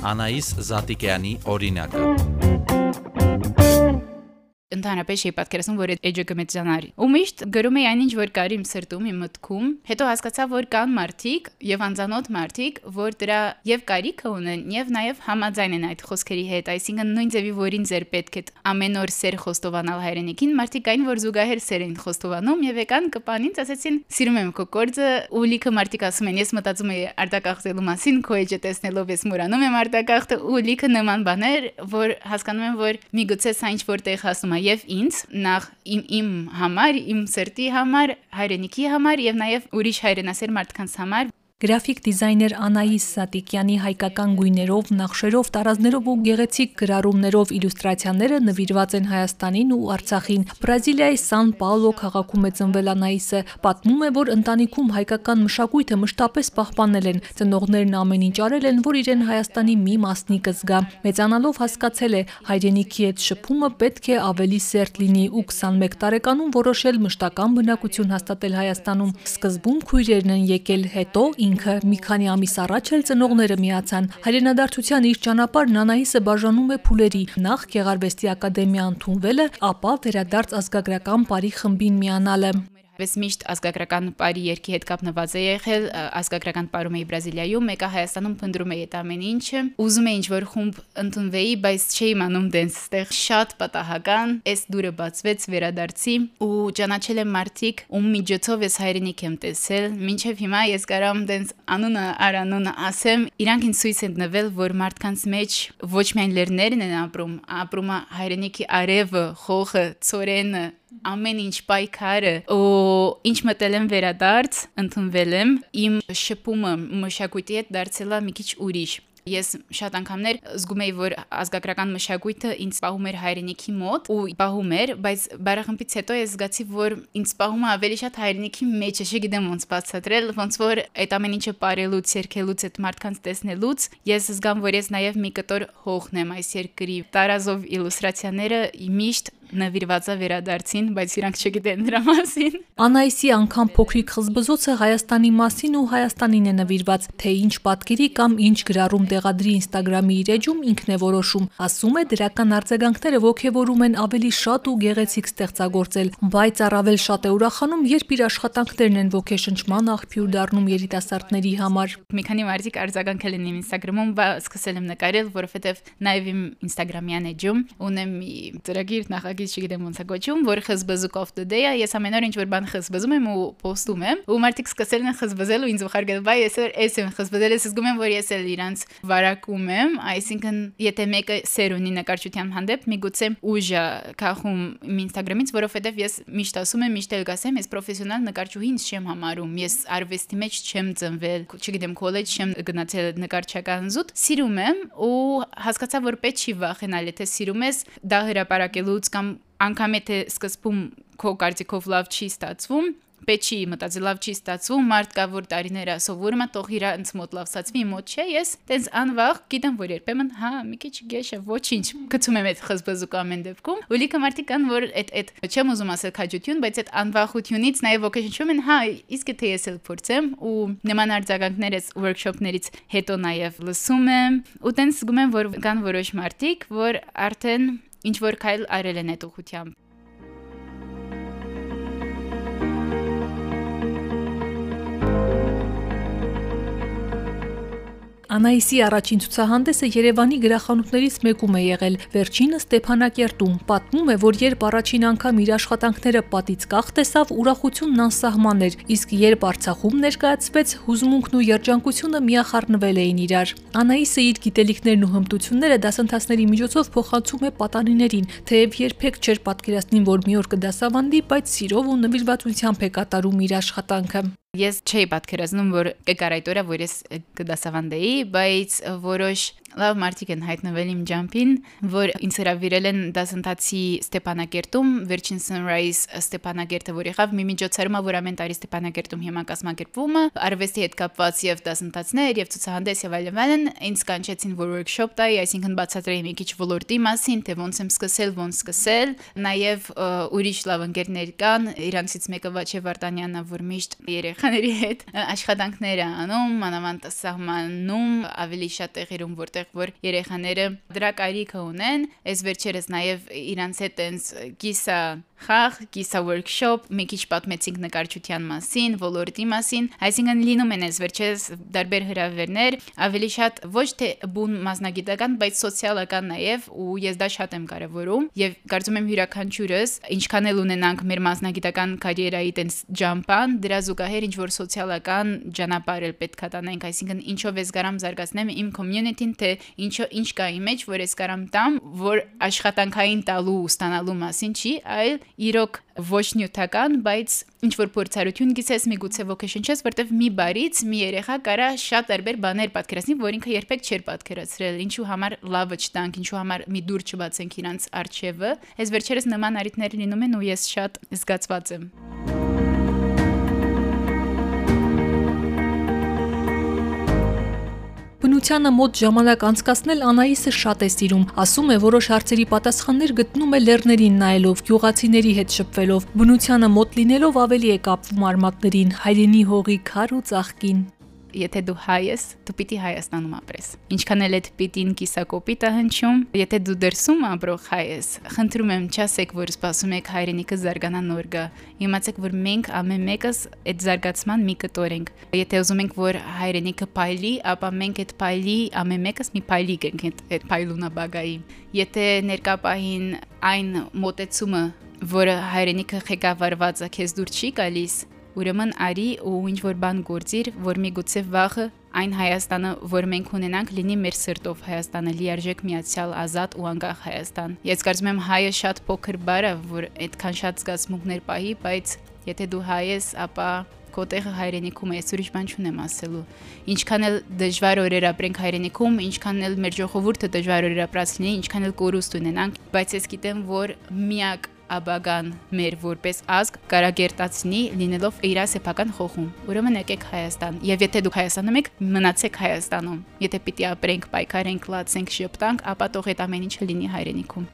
Անայիս Զատիկյանի օրինակը ընդհանրապես չի պատկերացնում, որ այդ էջը կմեծանար։ Ու միշտ գրում էի այնինչ որ կարի իմ սրտում, իմ մտքում։ Հետո հասկացա, որ կան մարդիկ եւ անծանոթ մարդիկ, որ դրա եւ կարիքը ունեն եւ նաեւ համաձայն են այդ խոսքերի հետ, այսինքն նույն ձևի որին ձեր պետք է ամեն օր սեր խոստովանալ հայրենիքին, մարդիկ այն որ զուգահեռ սեր են խոստովանում եւ եկան կպանից ասեցին՝ «Սիրում եմ քո կորձը», ու լիքը մարդիկ ասում են, ես մտածում եի արտակախտելու մասին, քո էջը տեսնելով ես մուրանում եմ արտակախտը ու լիքը նման բաներ, որ հասկանում եմ, որ միգուցե սա ինչ որտեղ հասնում է եւ ինձ նախ իմ իմ համար, իմ սրտի համար, հայրենիքի համար եւ նաեւ ուրիշ հայրենասեր մարդկանց համար Գրաֆիկ դիզայներ Անայիս Սատիկյանի հայկական գույներով, նախշերով, տարազներով ու գեղեցիկ գրառումներով իլյուստրացիաները նվիրված են Հայաստանին ու Արցախին։ Բրազիլիայի Սան Պաուլո քաղաքում է ծնվել Անայիսը։ Պատմում է, որ ընտանիքում հայկական մշակույթը մշտապես պահպանել են։ Ծնողներն ամեն ինչ արել են, որ իրեն Հայաստանի մի մասնիկը զգա։ Մեծանալով հասկացել է, հայրենիքի հետ շփումը պետք է ավելի սերտ լինի ու 21 տարեկանում որոշել մշտական բնակություն հաստատել Հայաստանում։ Սկզբում քույրերն են եկել, հետո ինքը մի քանի ամիս առաջ էլ ծնողները միացան։ Հայրենադարձության իր ճանապարհն Անահիսը բաժանում է փուլերի։ Նախ Գեղարվեստի ակադեմիա ընդունվելը, ապա վերադարձ ազգագրական բարի խմբին միանալը պես միշտ ազգագրական բարի երկի հետ կապնված է եղել, ազգագրական բարում էի Բրազիլիայում, մեկը Հայաստանում փնտրում էի այդ ամեն ինչը։ Ուզում էի ինչ-որ խումբ ընդունվեի, բայց չէի մանում դենց ստեղ շատ պատահական, այս դուրը բացվեց վերադարձի ու ճանաչել եմ մարդիկ, ում միջոցով ես հայրենիք եմ տեսել։ Մինչև հիմա ես կարամ դենց անունը արանունը ասեմ, իրանք ինձ ցույց են տվել, որ մարդկանց մեջ ոչ միայն լերներն են ապրում, ապրում հայրենիքի արևը, խոխը, ծորենը, ամեն ինչ պայքարը ու ինչ մտել եմ վերադարձ ընդունվել եմ իմ շփումը մշակույթի հետ դարձել է մի քիչ ուրիշ Ես շատ անգամներ զգում էի, որ ազգագրական մշակույթը ինձ պահում էր հայրենիքի մոտ ու պահում էր, բայց բարախմբից հետո ես զգացի, որ ինձ պահում է ավելի շատ հայրենիքի մեջ, չգիտեմ ոնց բացատրել, ոնց որ այդ ամեն ինչը ապարելուց, երկելուց, այդ մարդկանց տեսնելուց, ես զգամ, որ ես նաև մի կտոր հողն եմ այս երկրի։ Տարազով իլյուստրացիաները միշտ նվիրվածա վերադարձին, բայց իրանք չգիտեն դրա մասին։ Անայսի անգամ փոքրիկ խզբզոցը Հայաստանի մասին ու Հայաստանին է նվիրված, թե ինչ պատկերի կամ ինչ գրառում տեղադրի Instagram-ի իր էջում ինքն է որոշում։ Ասում է դրական արձագանքները ողջևորում են ավելի շատ ու գեղեցիկ ստեղծագործել, բայց առավել շատ է ուրախանում, երբ իր աշխատանքներն են ողջշնչման աղբյուր դառնում երիտասարդների համար։ Մի քանի մարդիկ արձագանքել են իմ Instagram-ում, բայց սկսել եմ նկարել, որովհետև նաև իմ Instagram-յան էջում ունեմ ծրագիր նախագիծ նախագիծ չգիտեմ ոնց է կոչում, որ խզբզուկ of the day է, ես ամեն օր ինչ որ բան խզբզում եմ ու post-ում եմ, ու մարդիկ սկսել են խզբզել ու ինձ վխարգել, բայ ես էս եմ խզբզել, ես զգում եմ, որ ես էլ իրանց վարակում եմ, այսինքն եթե մեկը սեր ունի նկարչության հանդեպ, միգուցե ուժը քաղում իմ Instagram-ից, որովհետև ես միշտ ասում եմ, միշտ էլ գասեմ, ես պրոֆեսիոնալ նկարչուհի ինձ չեմ համարում, ես արվեստի մեջ չեմ ծնվել, չգիտեմ, քոլեջ չեմ գնացել նկարչական զուտ, սիրում եմ ու հասկացա, որ պետք չի վախենալ, եթե սիրում ես, դա հրապարակելուց կամ անգամ եթե սկզբում քո կարծիքով լավ չի ստացվում, պետք չի մտածել լավ չի ստացվում, մարդ կա որ տարիներ է սովորում, թող իրանց մոտ լավ ստացվի, մոտ չէ, ես տենց անվաղ գիտեմ որ երբեմն հա մի քիչ գեշը ոչինչ գցում եմ այդ խզբզուկ ամեն դեպքում, ու լիքը մարդիկ կան որ այդ այդ չեմ ուզում ասել քաջություն, բայց այդ անվախությունից նաև ոգեշնչում են, հա, իսկ թե ես էլ փորձեմ ու նման արձագանքներս workshop-ներից հետո նաև լսում եմ ու տենց զգում եմ որ կան որոշ մարդիկ, որ արդեն ինչ որ քայլ արել են այդ ուղությամբ Անայիսի առաջին ցուցահանդեսը Երևանի գրախանութներից մեկում է եղել, վերջինը Ստեփանակերտում։ Պատմում է, որ երբ առաջին անգամ իր աշխատանքները պատից կախ տեսավ, ուրախությունն անսահման էր, իսկ երբ Արցախում ներկայացվեց, հուզմունքն ու երջանկությունը միախառնվել էին իրար։ Անայիսը իր գիտելիքներն ու հմտությունները դասընթացների միջոցով փոխանցում է պատանիներին, թեև երբեք չէր պատկերացնի, որ մի օր կդասավանդի, բայց սիրով ու նվիրվածությամբ է կատարում իր աշխատանքը։ Ես չէի պատկերացնում, որ կգար այդ օրը, որ ես կդասավանդեի, բայց որոշ լավ մարդիկ են հայտնվել իմ ջամփին, որ ինձ հրավիրել են դասընթացի Ստեփանակերտում, վերջին Sunrise Ստեփանակերտը, որ եղավ մի միջոցառում, որ ամեն տարի Ստեփանակերտում հիմա կազմակերպվում է, արվեստի հետ կապված եւ դասընթացներ եւ ցուցահանդես եւ այլն, ինձ կանչեցին որ workshop տայի, այսինքն բացատրեի մի քիչ ոլորտի մասին, թե ոնց եմ սկսել, ոնց սկսել, նաեւ ուրիշ լավ ընկերներ կան, իրանցից մեկը Վաչե Վարդանյանն, որ միշտ երեխաների հետ աշխատանքներ է անում, մանավանդ սահմանում ավելի շատ տեղերում, որտեղ որտեղ որ երեխաները դրա կարիքը ունեն, այս վերջերս նաև իրանց հետ այնս կիսա խաղ, կիսա workshop, մի քիչ պատմեցինք նկարչության մասին, ոլորտի մասին, այսինքն լինում են այս վերջերս դարբեր հրավերներ, ավելի շատ ոչ թե բուն մասնագիտական, բայց սոցիալական նաև ու ես դա շատ եմ կարևորում եւ կարծում եմ յուրաքանչյուրս ինչքան էլ ունենանք մեր մասնագիտական կարիերայի տենց ջամփան, դրա զուգահեռ ինչ որ սոցիալական ճանապարհ էլ պետքա տանենք, այսինքն ինչով ես կարամ զարգացնեմ իմ community-ին, թե ինչո ինչ կա իմ մեջ, որ ես կարամ տամ, որ աշխատանքային տալու ու ստանալու մասին չի, այլ իրոք ոչ նյութական, բայց ինչ որ փորձառություն գիսես միգուցե ոգեշնչես, որտեվ մի բարից մի երեխա կարա շատ տարբեր բաներ պատկերացնի, որ ինքը երբեք չէր պատկերացրել, ինչու համար լավը չտանք, ինչու համար մի դուր չբացենք իրանց արջևը։ Այս վերջերս նման արիտներ լինում են ու ես շատ զգացված եմ։ Բնությանը մոտ ժամանակ անցկացնել Անայիսը շատ է սիրում։ Ասում է, որոշ հարցերի պատասխաններ գտնում է լեռներին նայելով, գյուղացիների հետ շփվելով։ Բնությանը մոտ լինելով ավելի է կապվում արմատներին, հայրենի հողի քար ու ծաղկին եթե դու հայ ես, դու պիտի Հայաստանում ապրես։ Ինչքան էլ այդ պիտին կիսակոպիտ է հնչում, եթե դու դրսում ապրող հայ ես, խնդրում եմ չասեք, որ սպասում եք հայրենիքը զարգանա նոր գա։ Իմացեք, որ մենք ամեն մեկս այդ զարգացման մի կտոր ենք։ Եթե ուզում ենք, որ հայրենիքը փայլի, ապա մենք այդ փայլի ամեն մեկս մի փայլիկ ենք այդ փայլունաբագայի։ Եթե ներկապահին այն մոտեցումը, որը հայրենիքը ղեկավարված է, քեզ դուր չի գալիս, Ուրեմն արի ու ինչ որ բան գործիր, որ միգուցե վաղը այն Հայաստանը, որ մենք ունենանք, լինի մեր սրտով Հայաստանը, լիարժեք միացյալ ազատ ու անկախ Հայաստան։ Ես կարծում եմ հայը շատ փոքր բառ է, որ այդքան շատ զգացմունքներ պահի, բայց եթե դու հայ ես, ապա քո տեղը հայրենիքում է, ես ուրիշ բան չունեմ ասելու։ Ինչքան էլ դժվար օրեր ապրենք հայրենիքում, ինչքան էլ մեր ժողովուրդը դժվար օրեր ապրած լինի, ինչքան էլ կորուստ ունենանք, բայց ես գիտեմ, որ միակ աբագան մեր որպես ազգ կարագերտացնի լինելով իր սեփական խոխում։ Ուրեմն եկեք Հայաստան։ Եվ եթե դուք Հայաստանում եք, մնացեք Հայաստանում։ Եթե պիտի ապրենք, պայքարենք, լացենք, շփտանք, ապա թող այդ ամեն ինչը լինի հայրենիքում։